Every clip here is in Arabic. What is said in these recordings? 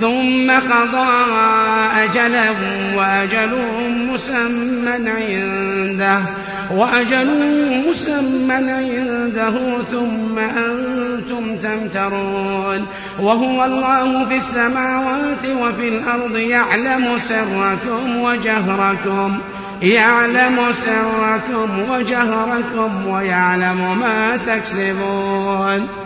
ثم قضى أجلا وأجل مسمى عنده وأجل مسمى عنده ثم أنتم تمترون. وهو الله في السماوات وفي الأرض يعلم سركم وجهركم يعلم سركم وجهركم ويعلم ما تكسبون.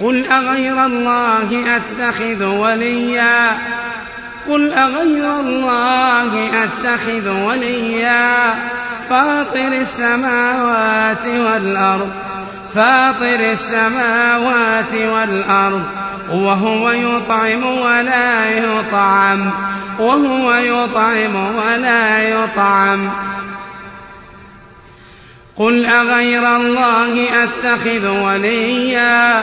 قل أغير الله أتخذ وليا؟ قل أغير الله أتخذ وليا؟ فاطر السماوات والأرض فاطر السماوات والأرض وهو يطعم ولا يطعم وهو يطعم ولا يطعم. قل أغير الله أتخذ وليا؟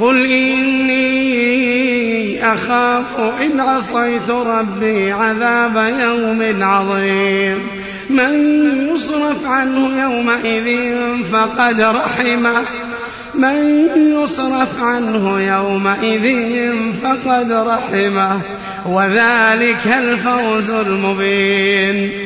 قل إني أخاف إن عصيت ربي عذاب يوم عظيم. من يصرف عنه يومئذ فقد رحمه. من يصرف عنه يومئذ فقد رحمه. وذلك الفوز المبين.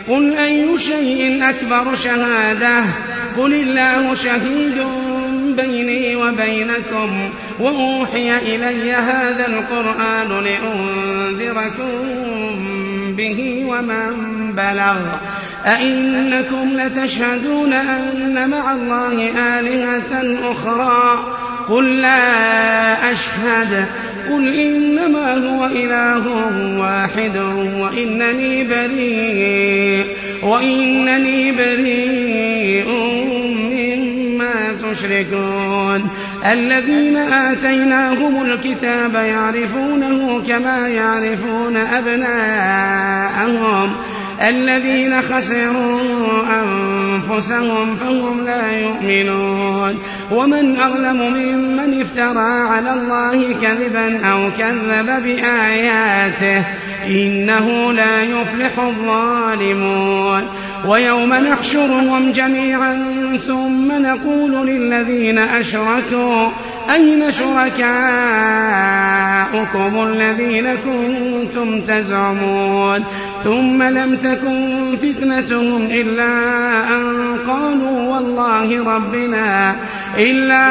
قل أي شيء أكبر شهادة قل الله شهيد بيني وبينكم وأوحي إلي هذا القرآن لأنذركم به ومن بلغ أئنكم لتشهدون أن مع الله آلهة أخرى قل لا أشهد. قل إنما هو إله واحد وإنني بريء وإنني بريء مما تشركون. الذين آتيناهم الكتاب يعرفونه كما يعرفون أبناءهم. الذين خسروا أنفسهم فهم لا يؤمنون. ومن أظلم ممن افترى على الله كذبا أو كذب بآياته إنه لا يفلح الظالمون. ويوم نحشرهم جميعا ثم نقول للذين أشركوا أين شركاؤكم الذين كنتم تزعمون؟ ثم لم تكن فتنتهم إلا أن قالوا والله ربنا إلا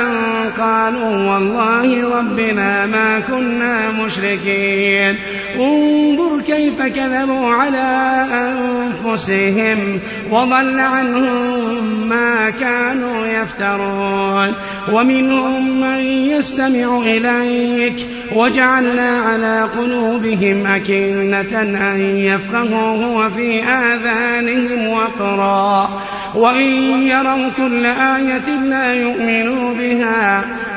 أن قالوا والله ربنا ما كنا مشركين. انظر كيف كذبوا على أنفسهم وضل عنهم ما كانوا يفترون. ومنهم من يستمع إليك وجعلنا على قلوبهم أكنة أن يفقهوا وفي آذانهم وقرا. وإن يروا كل آية لا يؤمنوا بها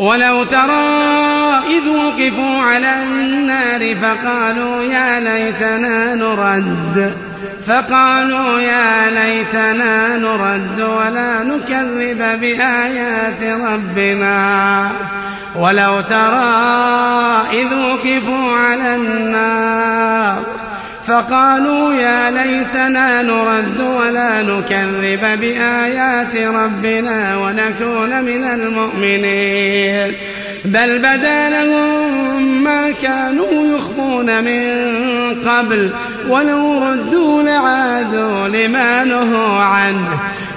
ولو ترى إذ وقفوا على النار فقالوا يا ليتنا نرد. فقالوا يا ليتنا نرد ولا نكذب بآيات ربنا. ولو ترى إذ وقفوا على النار فقالوا يا ليتنا نرد ولا نكذب بآيات ربنا ونكون من المؤمنين. بل بدا لهم ما كانوا يخفون من قبل ولو ردوا لعادوا لما نهوا عنه.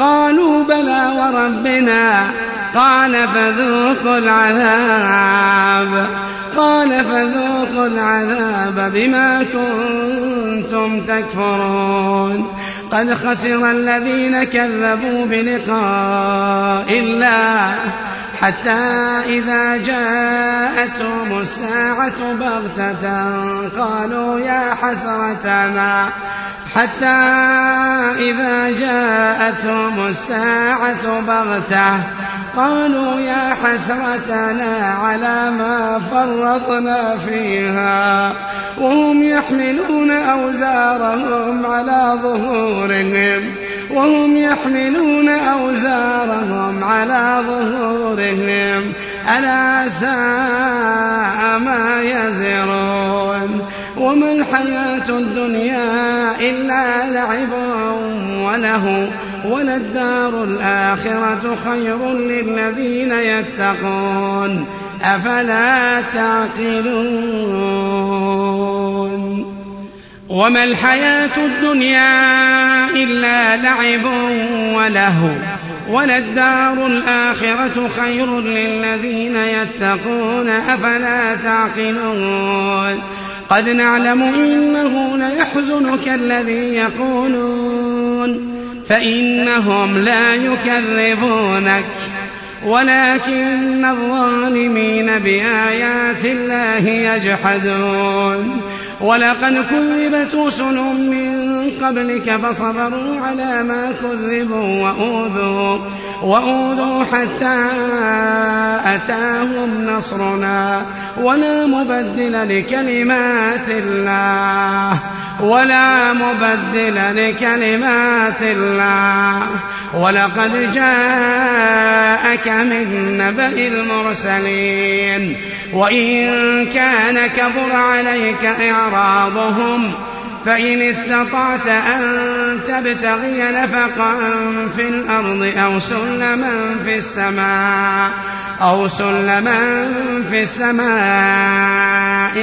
قالوا بلى وربنا قال فذوقوا العذاب قال فذوقوا العذاب بما كنتم تكفرون قد خسر الذين كذبوا بلقاء الله حتى إذا جاءتهم الساعة بغتة قالوا يا حسرتنا حتى إذا جاءتهم الساعة بغتة قالوا يا حسرتنا على ما فرطنا فيها. وهم يحملون أوزارهم على ظهورهم. وهم يحملون أوزارهم على ظهورهم. ألا ساء ما يزرون. وما الحياة الدنيا إلا لعب وله وللدار الآخرة خير للذين يتقون. أفلا تعقلون؟ وما الحياة الدنيا إلا لعب وله وللدار الآخرة خير للذين يتقون أفلا تعقلون؟ قد نعلم إنه ليحزنك الذي يقولون فإنهم لا يكذبونك ولكن الظالمين بآيات الله يجحدون. ولقد كذبت رسل من قبلك فصبروا على ما كذبوا وأوذوا وأوذوا حتى أتاهم نصرنا. ولا مبدل لكلمات الله ولا مبدل لكلمات الله. ولقد جاءك من نبأ المرسلين وإن كان كبر عليك إعراضهم فإن استطعت أن تبتغي نفقا في الأرض أو سلما في السماء أو سلما في السماء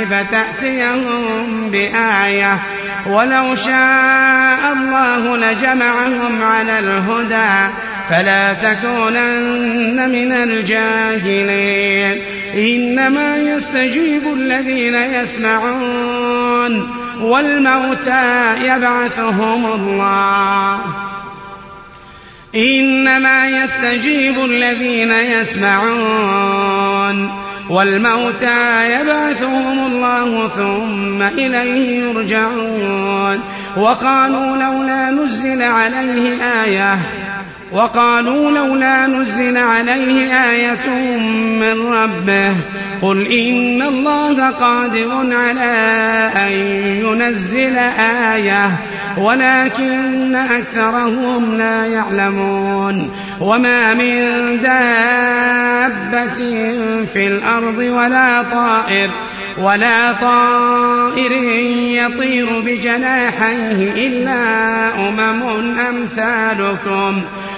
فتأتيهم بآية. ولو شاء الله لجمعهم على الهدى فلا تكونن من الجاهلين. إنما يستجيب الذين يسمعون والموتى يبعثهم الله. إنما يستجيب الذين يسمعون والموتى يبعثهم الله ثم إليه يرجعون. وقالوا لولا نزل عليه آية وقالوا لولا نزل عليه آية من ربه قل إن الله قادر على أن ينزل آية ولكن أكثرهم لا يعلمون وما من دابة في الأرض ولا طائر ولا طائر يطير بجناحيه إلا أمم أمثالكم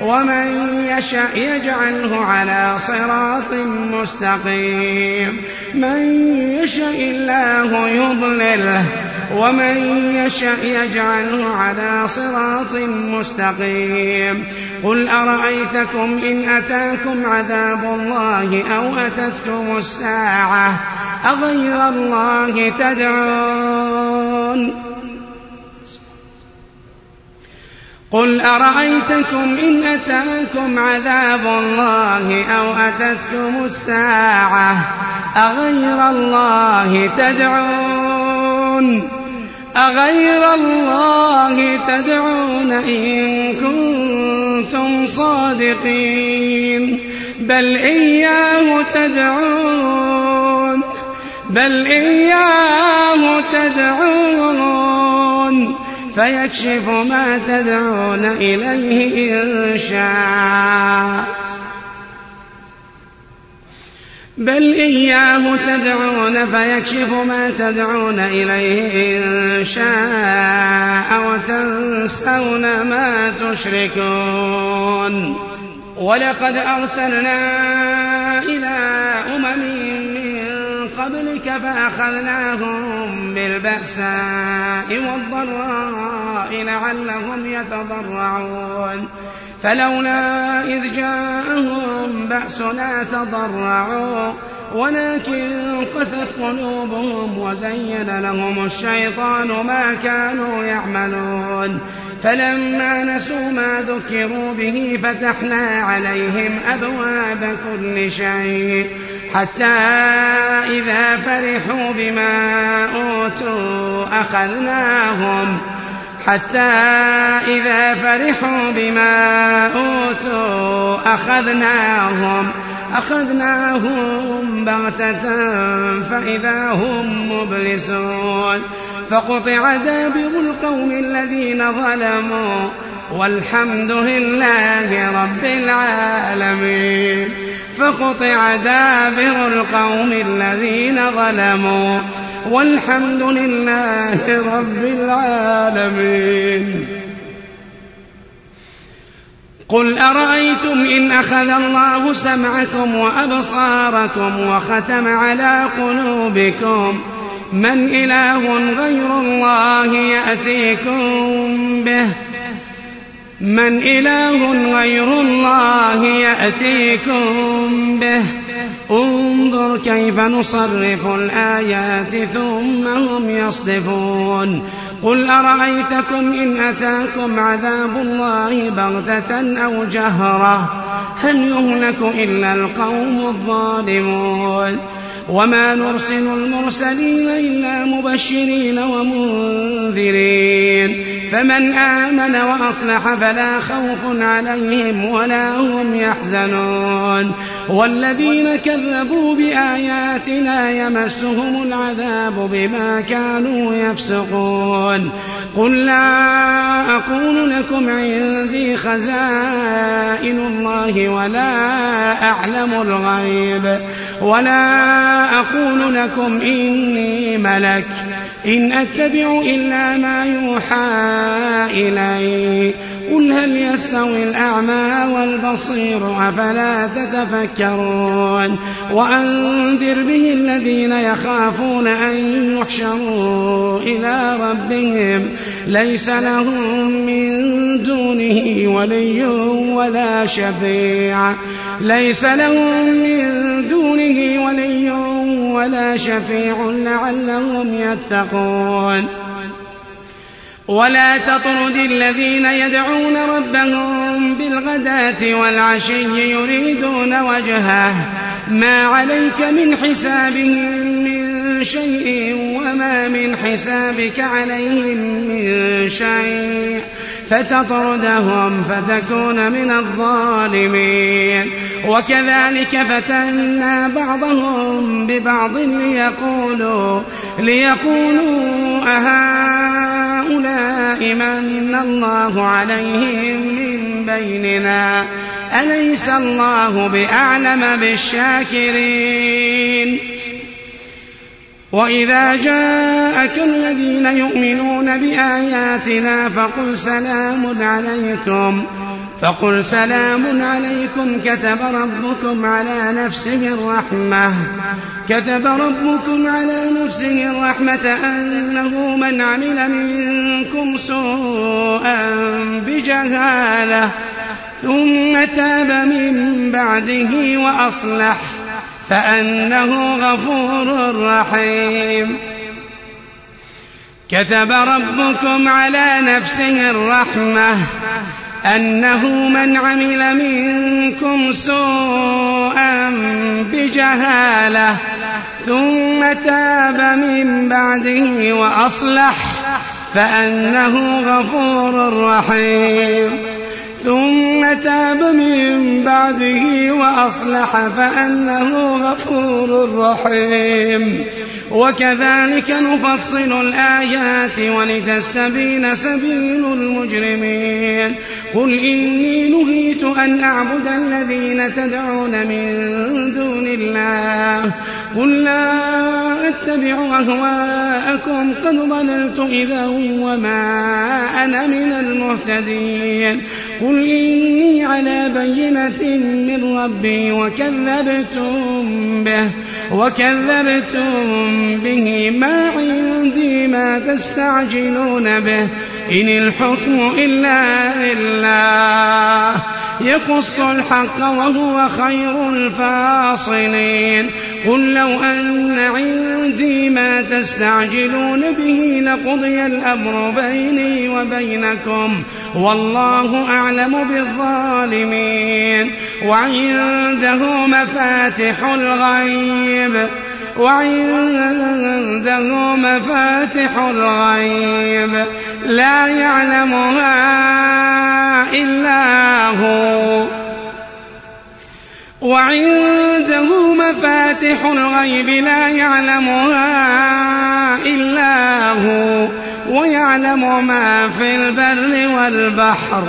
ومن يشاء يجعله على صراط مستقيم. من يشاء الله يضلله ومن يشاء يجعله على صراط مستقيم. قل أرأيتكم إن أتاكم عذاب الله أو أتتكم الساعة أغير الله تدعون. قل أرأيتكم إن أتاكم عذاب الله أو أتتكم الساعة أغير الله تدعون أغير الله تدعون إن كنتم صادقين بل إياه تدعون بل إياه تدعون فيكشف ما تدعون إليه إن شاء. بل إياه تدعون فيكشف ما تدعون إليه إن شاء وتنسون ما تشركون. ولقد أرسلنا إلى أمم قبلك فأخذناهم بالبأساء والضراء لعلهم يتضرعون. فلولا إذ جاءهم بأسنا تضرعوا ولكن قست قلوبهم وزين لهم الشيطان ما كانوا يعملون. فلما نسوا ما ذكروا به فتحنا عليهم أبواب كل شيء. حتى إذا فرحوا بما أوتوا أخذناهم. حتى إذا فرحوا بما أوتوا أخذناهم. أخذناهم بغتة فإذا هم مبلسون. فقطع دابر القوم الذين ظلموا. والحمد لله رب العالمين. فقطع دابر القوم الذين ظلموا. والحمد لله رب العالمين. قل أرأيتم إن أخذ الله سمعكم وأبصاركم وختم على قلوبكم؟ من إله غير الله يأتيكم به. من إله غير الله يأتيكم به. انظر كيف نصرف الآيات ثم هم يصدفون. قل أرأيتكم إن أتاكم عذاب الله بغتة أو جهرة؟ هل يهلك إلا القوم الظالمون؟ وما نرسل المرسلين إلا مبشرين ومنذرين فمن آمن وأصلح فلا خوف عليهم ولا هم يحزنون والذين كذبوا بآياتنا يمسهم العذاب بما كانوا يفسقون قل لا أقول لكم عندي خزائن الله ولا أعلم الغيب ولا أقول لكم إني ملك. إن أتبع إلا ما يوحى إلي. قل هل يستوي الأعمى والبصير أفلا تتفكرون وأنذر به الذين يخافون أن يحشروا إلى ربهم ليس لهم من دونه ولي ولا شفيع ليس لهم من دونه ولي ولا شفيع لعلهم يتقون ولا تطرد الذين يدعون ربهم بالغداة والعشي يريدون وجهه. ما عليك من حسابهم من شيء وما من حسابك عليهم من شيء. فتطردهم فتكون من الظالمين. وكذلك فتنا بعضهم ببعض ليقولوا ليقولوا أهؤلاء من الله عليهم من بيننا؟ أليس الله بأعلم بالشاكرين؟ وإذا جاءك الذين يؤمنون بآياتنا فقل سلام عليكم. فقل سلام عليكم كتب ربكم على نفسه الرحمة. كتب ربكم على نفسه الرحمة أنه من عمل منكم سوءا بجهالة ثم تاب من بعده وأصلح فأنه غفور رحيم. كتب ربكم على نفسه الرحمة. أنه من عمل منكم سوءا بجهالة ثم تاب من بعده وأصلح فأنه غفور رحيم. ثم تاب من بعده وأصلح فأنه غفور رحيم. وكذلك نفصل الآيات ولتستبين سبيل المجرمين. قل إني نهيت أن أعبد الذين تدعون من دون الله. قل لا أتبع أهواءكم. قد ضللت إذا وما أنا من المهتدين. قل إني على بينة من ربي وكذبتم به وكذبتم به ما عندي ما تستعجلون به إن الحكم إلا لله. يقص الحق وهو خير الفاصلين. قل لو أن عندي ما تستعجلون به لقضي الأمر بيني وبينكم. والله أعلم بالظالمين. وعنده مفاتح الغيب. وعنده مفاتح الغيب. لا يعلمها إلا هو. وعنده مفاتح الغيب لا يعلمها إلا هو. ويعلم ما في البر والبحر.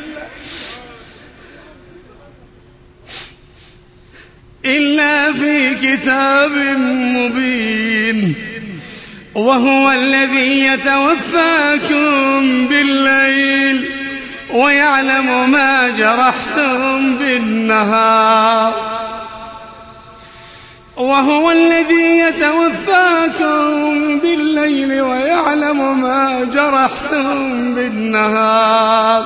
إلا في كتاب مبين وهو الذي يتوفاكم بالليل ويعلم ما جرحتم بالنهار وهو الذي يتوفاكم بالليل ويعلم ما جرحتم بالنهار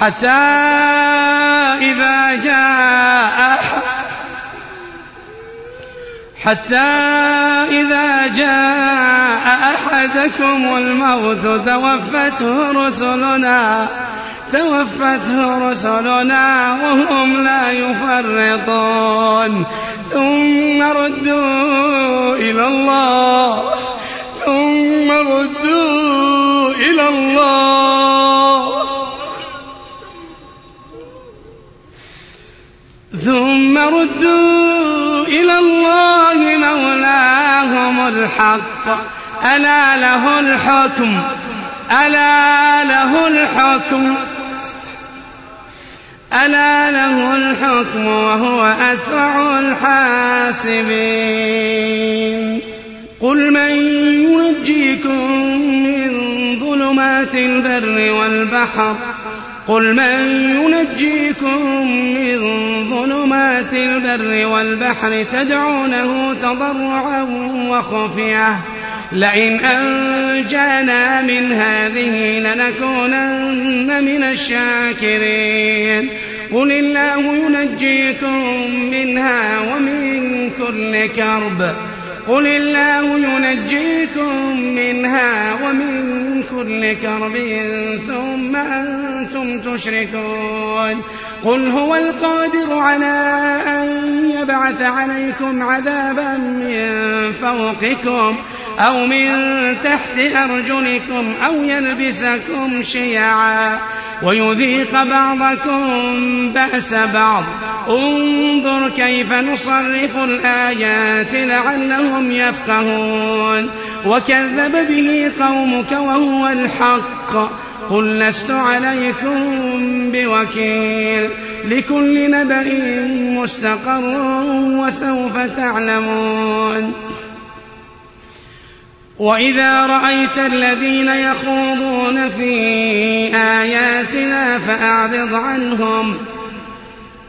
حتى إذا جاء حتى إذا جاء أحدكم الموت توفته رسلنا توفته رسلنا وهم لا يفرطون. ثم ردوا إلى الله ثم ردوا إلى الله. ثم ردوا إلى الله مولاهم الحق. ألا له الحكم؟ ألا له الحكم؟ ألا له الحكم وهو أسرع الحاسبين. قل من ينجيكم من ظلمات البر والبحر؟ قل من ينجيكم من ظلمات البر والبحر تدعونه تضرعا وخفية. لئن أنجانا من هذه لنكونن من الشاكرين. قل الله ينجيكم منها ومن كل كرب. قل الله ينجيكم منها ومن كل كرب ثم أنتم تشركون. قل هو القادر على أن يبعث عليكم عذابا من فوقكم أو من تحت أرجلكم أو يلبسكم شيعا. ويذيق بعضكم بأس بعض. انظر كيف نصرف الآيات لعلهم يفقهون. وكذب به قومك وهو الحق. قل لست عليكم بوكيل. لكل نبأ مستقر وسوف تعلمون. وإذا رأيت الذين يخوضون في آياتنا فأعرض عنهم.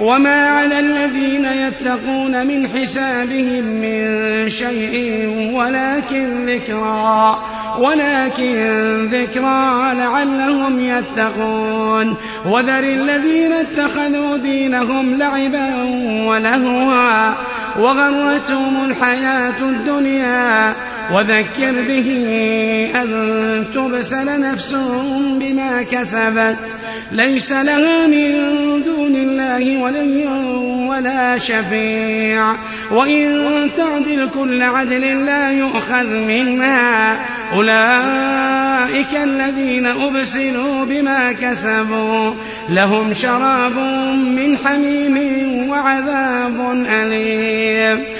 وما على الذين يتقون من حسابهم من شيء ولكن ذكرى ولكن ذكرى لعلهم يتقون وذر الذين اتخذوا دينهم لعبا ولهوا وغرتهم الحياة الدنيا وذكر به أن تبسل نفس بما كسبت. ليس لها من دون الله ولي ولا شفيع. وإن تعدل كل عدل لا يؤخذ منها. أولئك الذين أبسلوا بما كسبوا. لهم شراب من حميم وعذاب أليم.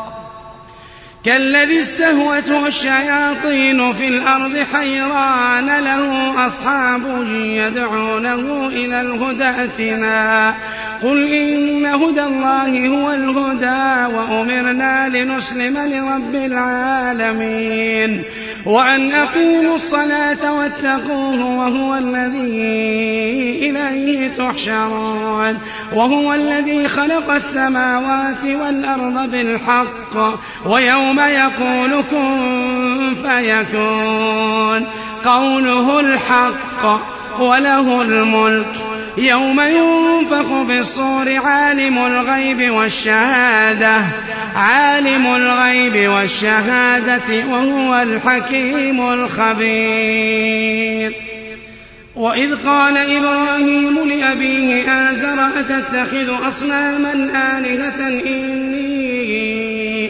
كالذي استهوته الشياطين في الأرض حيران له أصحاب يدعونه إلى الهدى ائتنا قل إن هدى الله هو الهدى وأمرنا لنسلم لرب العالمين. وأن أقيموا الصلاة واتقوه وهو الذي إليه تحشرون. وهو الذي خلق السماوات والأرض بالحق. ويوم يقول كن فيكون. قوله الحق وله الملك. يوم ينفخ في الصور عالم الغيب والشهادة. عالم الغيب والشهادة وهو الحكيم الخبير. وإذ قال إبراهيم لأبيه آزر أتتخذ أصناما آلهة إني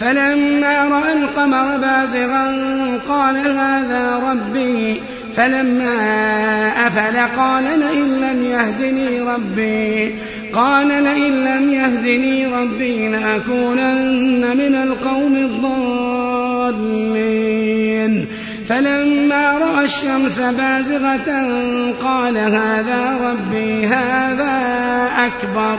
فلما رأى القمر بازغا قال هذا ربي فلما أفل قال لئن لم يهدني ربي قال لئن لم يهدني ربي لأكونن من القوم الضالين. فلما رأى الشمس بازغة قال هذا ربي هذا أكبر.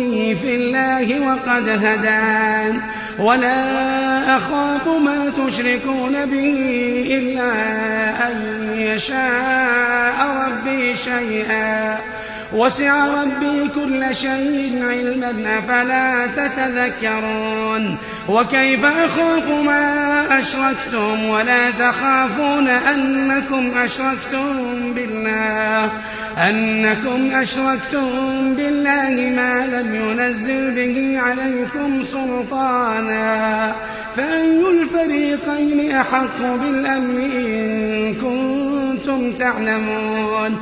في الله وقد هدان. ولا أخاف ما تشركون به إلا أن يشاء ربي شيئا. وسع ربي كل شيء علما أفلا تتذكرون؟ وكيف أخاف ما أشركتم؟ ولا تخافون أنكم أشركتم بالله؟ أنكم أشركتم بالله ما لم ينزل به عليكم سلطانا. فأي الفريقين أحق بالأمن إن كنتم تعلمون؟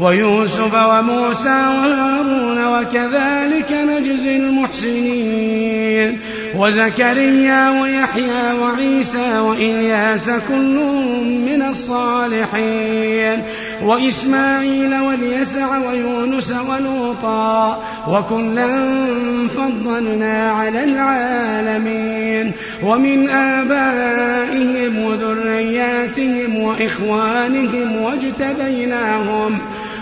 ويوسف وموسى وهارون وكذلك نجزي المحسنين. وزكريا ويحيى وعيسى وإلياس كل من الصالحين. وإسماعيل واليسع ويونس ولوطا وكلا فضلنا على العالمين. ومن آبائهم وذرياتهم ذرياتهم وإخوانهم واجتبيناهم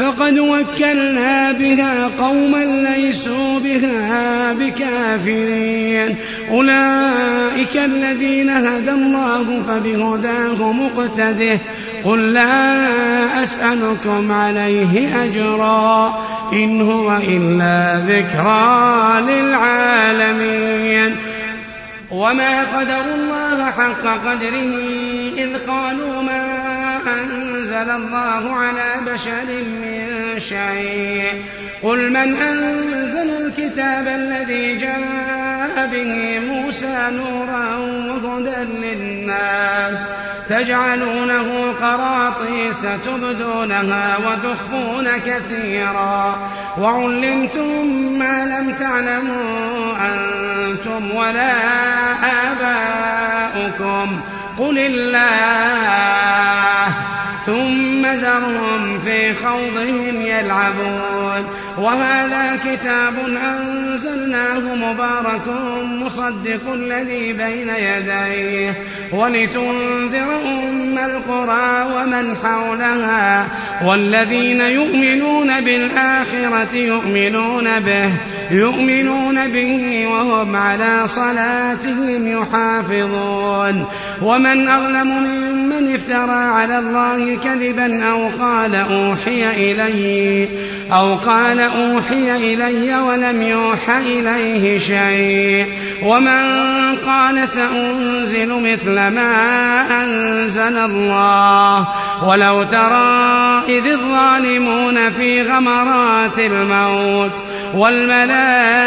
فقد وكلنا بها قوما ليسوا بها بكافرين. أولئك الذين هدى الله فبهداه مقتده. قل لا أسألكم عليه أجرا. إن هو إلا ذكرى للعالمين. وما قدروا الله حق قدره إذ قالوا ما أنزل الله على بشر من شيء. قل من أنزل الكتاب الذي جاء به موسى نورا وهدى للناس تجعلونه قراطيس تبدونها وتخفون كثيرا. وعلمتم ما لم تعلموا أنتم ولا آباؤكم. قل الله ثم ذرهم في خوضهم يلعبون. وهذا كتاب أنزلناه مبارك مصدق الذي بين يديه. ولتنذر أم القرى ومن حولها. والذين يؤمنون بالآخرة يؤمنون به. يؤمنون به وهم على صلاتهم يحافظون. ومن أظلم ممن افترى على الله كذبا أو قال أوحي إلي أو قال أوحي إلي ولم يوحى إليه شيء. ومن قال سأنزل مثل ما أنزل الله. ولو ترى إذ الظالمون في غمرات الموت والملائكة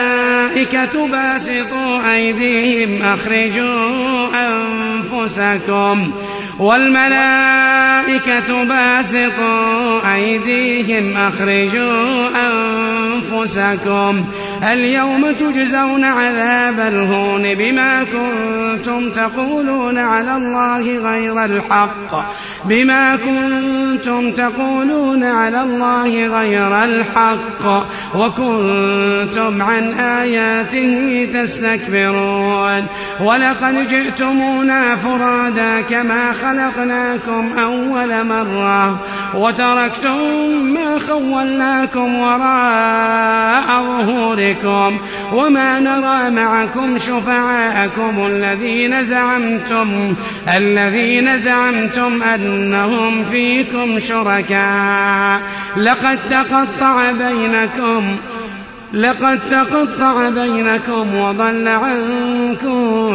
باسطوا أيديهم أخرجوا أنفسكم. والملائكة باسطوا أيديهم أخرجوا أنفسكم. اليوم تجزون عذاب الهون بما كنتم تقولون على الله غير الحق. بما كنتم تقولون على الله غير الحق. وكنتم عن آياته تستكبرون. ولقد جئتمونا فرادا كما خلقناكم أول مرة. وتركتم ما خولناكم وراء ظهوركم. وما نرى معكم شفعاءكم الذين زعمتم الذين زعمتم أنهم فيكم شركاء. لقد تقطع بينكم لقد تقطع بينكم وضل عنكم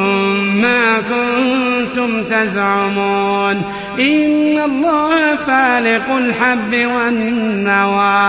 ما كنتم تزعمون. إن الله فالق الحب والنوى.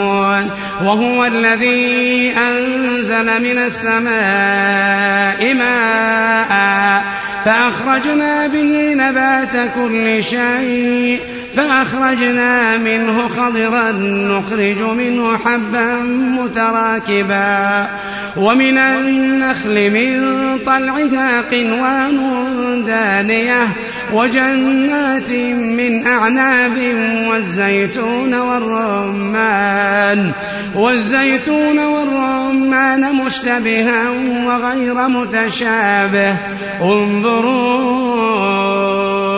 وهو الذي أنزل من السماء ماء فأخرجنا به نبات كل شيء فأخرجنا منه خضرا نخرج منه حبا متراكبا ومن النخل من طلعها قنوان دانية وجنات من أعناب والزيتون والرمان والزيتون والرمان مشتبها وغير متشابه انظروا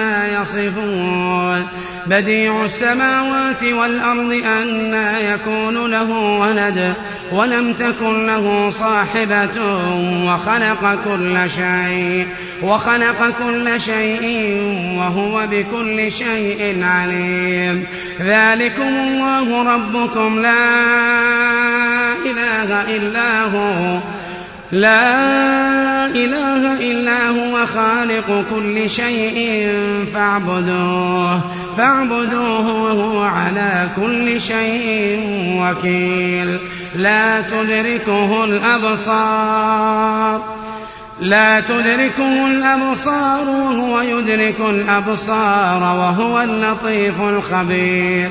يصفون. بديع السماوات والأرض أنا يكون له ولد ولم تكن له صاحبة وخلق كل شيء وخلق كل شيء وهو بكل شيء عليم. ذلكم الله ربكم لا إله إلا هو. لا إله إلا هو خالق كل شيء فاعبدوه فاعبدوه وهو على كل شيء وكيل. لا تدركه الأبصار لا تدركه الأبصار وهو يدرك الأبصار وهو اللطيف الخبير.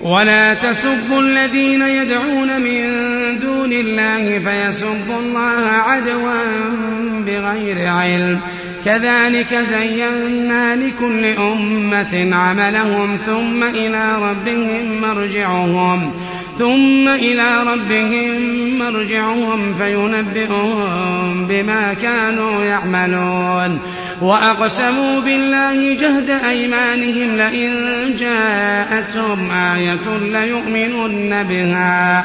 ولا تسبوا الذين يدعون من دون الله فيسبوا الله عدوا بغير علم. كذلك زينا لكل أمة عملهم ثم إلى ربهم مرجعهم ثم إلى ربهم مرجعهم فينبئهم بما كانوا يعملون. وأقسموا بالله جهد أيمانهم لئن جاءتهم آية ليؤمنن بها.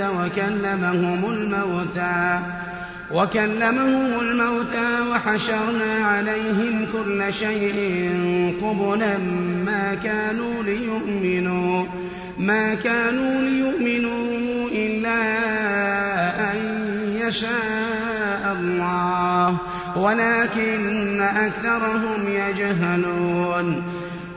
وكلمهم الموتى وكلمهم الموتى وحشرنا عليهم كل شيء قبلا ما كانوا ليؤمنوا ما كانوا ليؤمنوا إلا أن يشاء الله ولكن أكثرهم يجهلون.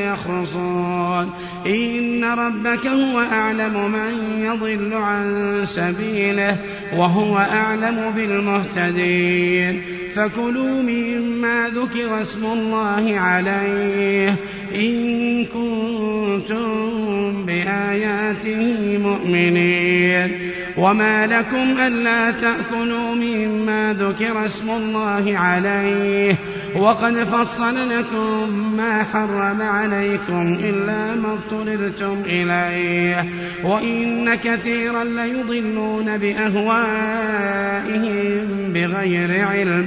يخرصون. إن ربك هو أعلم من يضل عن سبيله وهو أعلم بالمهتدين. فكلوا مما ذكر اسم الله عليه إن كنتم بآياته مؤمنين. وما لكم ألا تأكلوا مما ذكر اسم الله عليه. وقد فصل لكم ما حرم عليكم إلا ما اضطررتم إليه. وإن كثيرا ليضلون بأهوائهم بغير علم.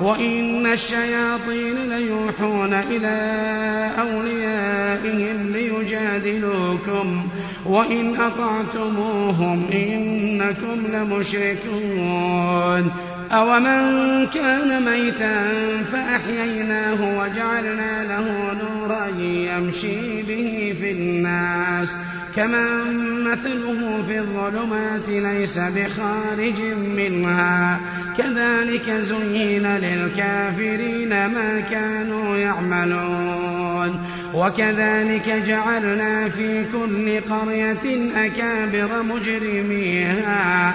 وإن الشياطين ليوحون إلى أوليائهم ليجادلوكم وإن أطعتموهم إنكم لمشركون أومن كان ميتا فأحييناه وجعلنا له نورا يمشي به في الناس كمن مثله في الظلمات ليس بخارج منها كذلك زين للكافرين ما كانوا يعملون وكذلك جعلنا في كل قرية أكابر مجرميها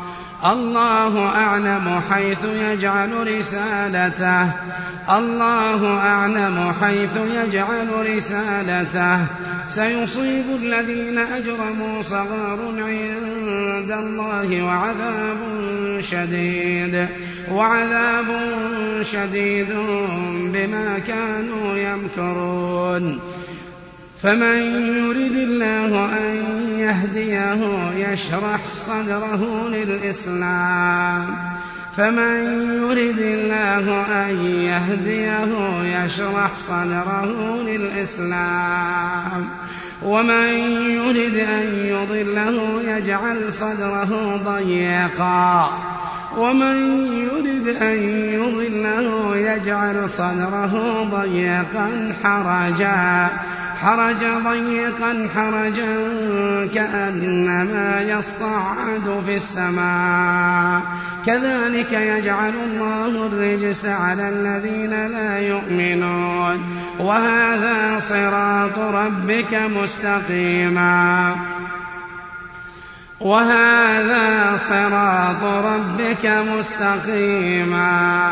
الله أعلم حيث يجعل رسالته. الله أعلم حيث يجعل رسالته. سيصيب الذين أجرموا صغار عند الله وعذاب شديد. وعذاب شديد بما كانوا يمكرون. فمن يرد الله أن يهديه يشرح صدره للإسلام. فمن يرد الله أن يهديه يشرح صدره للإسلام. ومن يرد أن يضله يجعل صدره ضيقا. ومن يرد أن يضله يجعل صدره ضيقا حرجا. حرج ضيقا حرجا كأنما يصعد في السماء. كذلك يجعل الله الرجس على الذين لا يؤمنون. وهذا صراط ربك مستقيما. وهذا صراط ربك مستقيما.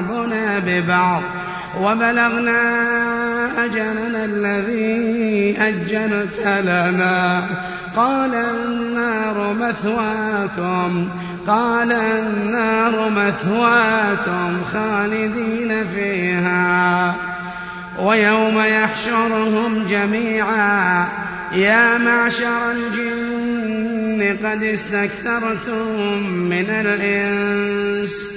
بعضنا ببعض وبلغنا أجلنا الذي أجلت لنا قال النار مثواكم قال النار مثواكم خالدين فيها ويوم يحشرهم جميعا يا معشر الجن قد استكثرتم من الإنس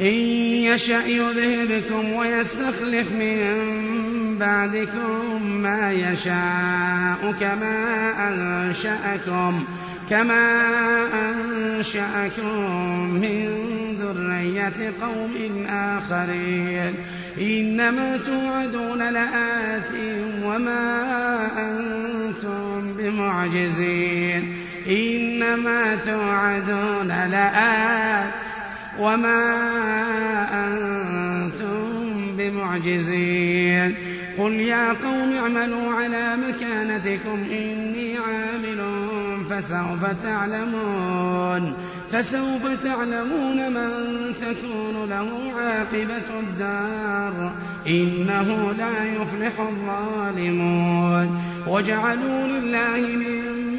إن يشأ يذهبكم ويستخلف من بعدكم ما يشاء كما أنشأكم كما أنشأكم من ذرية قوم آخرين. إنما توعدون لآت وما أنتم بمعجزين. إنما توعدون لآت وما أنتم بمعجزين قل يا قوم اعملوا على مكانتكم إني عامل فسوف تعلمون فسوف تعلمون من تكون له عاقبة الدار إنه لا يفلح الظالمون وجعلوا لله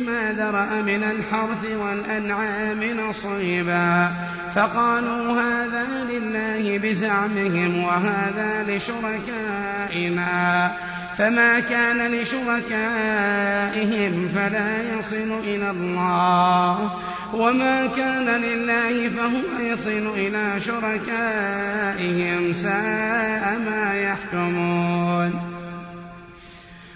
مما ذرأ من الحرث والأنعام نصيبا فقالوا هذا لله بزعمهم وهذا لشركائنا فما كان لشركائهم فلا يصل إلى الله وما كان لله فهو يصل إلى شركائهم ساء ما يحكمون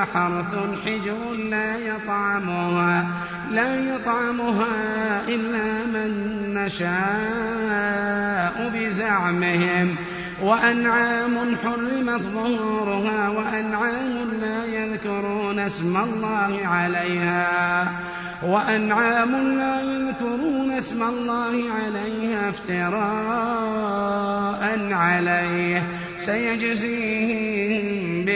وحرث حجر لا يطعمها لا يطعمها إلا من نشاء بزعمهم. وأنعام حرمت ظهورها وأنعام لا يذكرون اسم الله عليها. وأنعام لا يذكرون اسم الله عليها افتراء عليه. سيجزيهم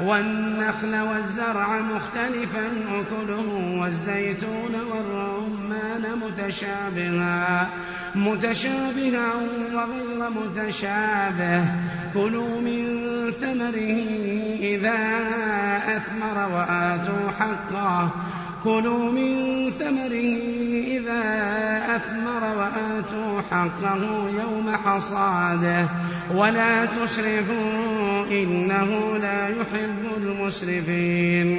والنخل والزرع مختلفا أكله والزيتون والرمان متشابها متشابها وغير متشابه. كلوا من ثمره إذا أثمر وآتوا حقه. كلوا من ثمره إذا أثمر وآتوا حقه يوم حصاده. ولا تسرفوا إنه لا يحب المسرفين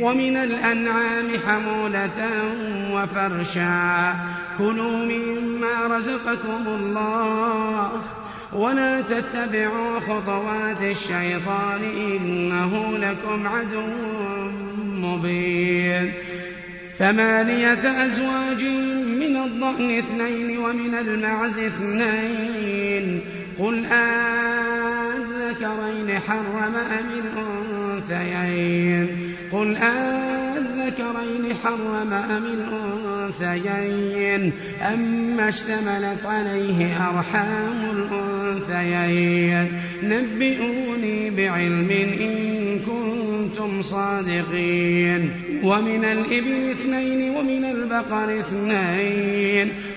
ومن الأنعام حمولة وفرشا. كلوا مما رزقكم الله ولا تتبعوا خطوات الشيطان إنه لكم عدو مبين. ثمانية أزواج من الضأن اثنين ومن المعز اثنين. قل أذكرين حرم أم الأنثيين؟ قل أذكرين حرم أم الأنثيين؟ أما اشتملت عليه أرحام الأنثيين. نبئوني بعلم إن كنتم صادقين. ومن الإبل اثنين ومن البقر اثنين.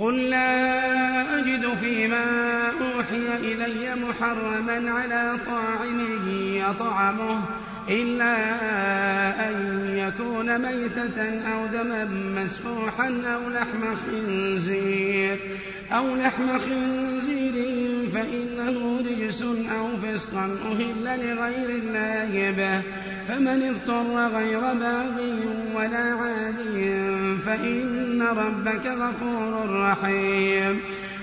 قل لا أجد فيما أوحي إلي محرما على طاعم يطعمه إلا أن يكون ميتة أو دما مسفوحا أو لحم خنزير أو لحم خنزير فإنه رجس أو فسقا أهل لغير الله به. فمن اضطر غير باغ ولا عاد فإن ربك غفور رحيم.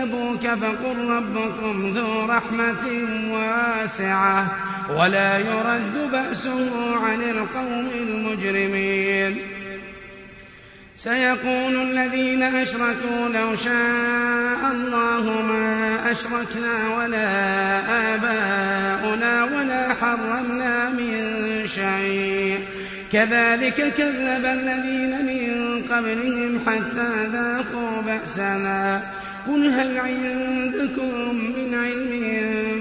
كذبوك فقل ربكم ذو رحمة واسعة ولا يرد بأسه عن القوم المجرمين. سيقول الذين أشركوا لو شاء الله ما أشركنا ولا آباؤنا ولا حرمنا من شيء. كذلك كذب الذين من قبلهم حتى ذاقوا بأسنا. قل هل عندكم من علم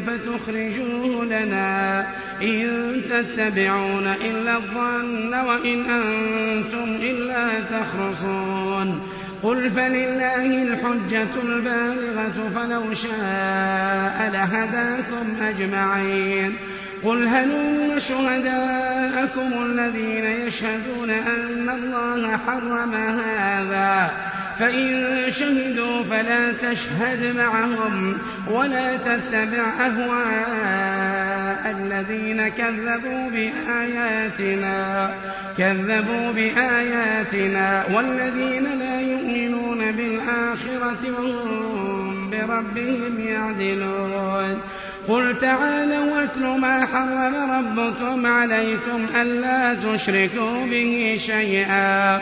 فتخرجوه لنا إن تتبعون إلا الظن وإن أنتم إلا تخرصون قل فلله الحجة البالغة فلو شاء لهداكم أجمعين قل هلم شهداءكم الذين يشهدون أن الله حرم هذا فإن شهدوا فلا تشهد معهم ولا تتبع أهواء الذين كذبوا بآياتنا كذبوا بآياتنا والذين لا يؤمنون بالآخرة وهم بربهم يعدلون. قل تعالوا واتل ما حرم ربكم عليكم ألا تشركوا به شيئا.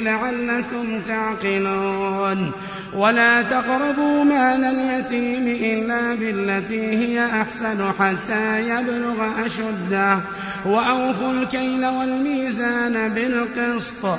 لعلكم تعقلون. ولا تقربوا مال اليتيم إلا بالتي هي أحسن حتى يبلغ أشده. وأوفوا الكيل والميزان بالقسط.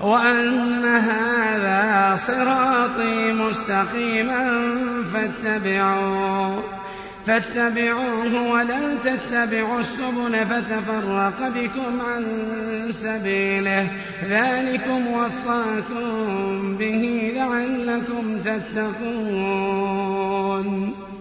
وأن هذا صراطي مستقيما فاتبعوه فاتبعوه ولا تتبعوا السبل فتفرق بكم عن سبيله. ذلكم وصاكم به لعلكم تتقون.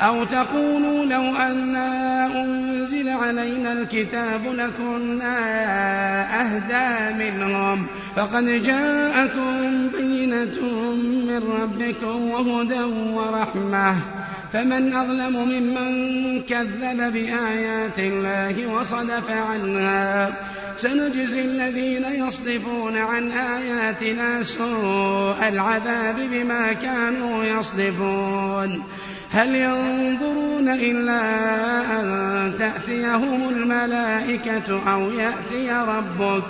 أو تقولوا لو أنا أنزل علينا الكتاب لكنا أهدى منهم. فقد جاءكم بينة من ربكم وهدى ورحمة. فمن أظلم ممن كذب بآيات الله وصدف عنها. سنجزي الذين يصدفون عن آياتنا سوء العذاب بما كانوا يصدفون. هل ينظرون إلا أن تأتيهم الملائكة أو يأتي ربك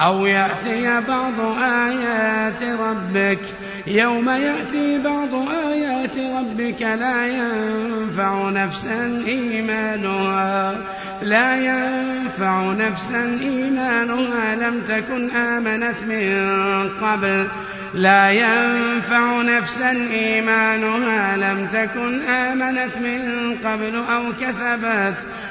أو يأتي بعض آيات ربك؟ يوم يأتي بعض آيات ربك لا ينفع نفسا إيمانها لا ينفع نفسا إيمانها. لم تكن آمنت من قبل. لا ينفع نفسا إيمانها لم تكن آمنت من قبل أو كسبت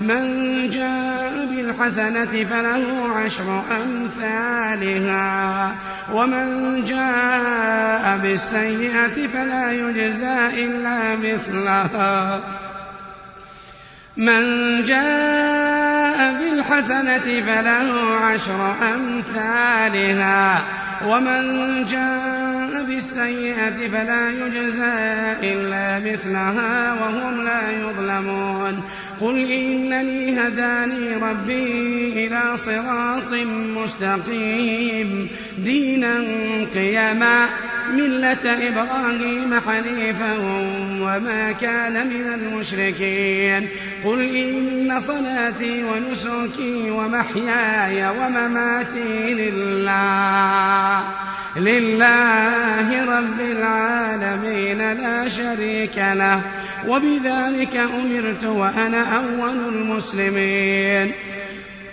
من جاء بالحسنة فله عشر أمثالها ومن جاء بالسيئة فلا يجزى إلا مثلها. من جاء بالحسنة فله عشر أمثالها ومن جاء بالسيئة فلا يجزى إلا مثلها وهم لا يظلمون. قل إنني هداني ربي إلى صراط مستقيم. دينا قيما ملة إبراهيم حنيفا وما كان من المشركين قل إن صلاتي ونسكي ومحياي ومماتي لله لله رب العالمين لا شريك له. وبذلك أمرت وأنا أول المسلمين.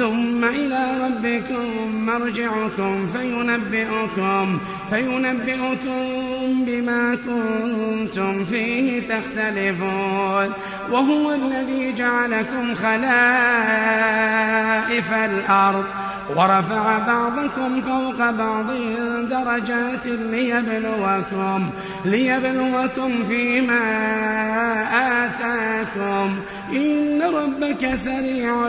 ثم إلى ربكم مرجعكم فينبئكم فينبئكم بما كنتم فيه تختلفون. وهو الذي جعلكم خلائف الأرض ورفع بعضكم فوق بعض درجات ليبلوكم ليبلوكم فيما آتاكم. إن ربك سريع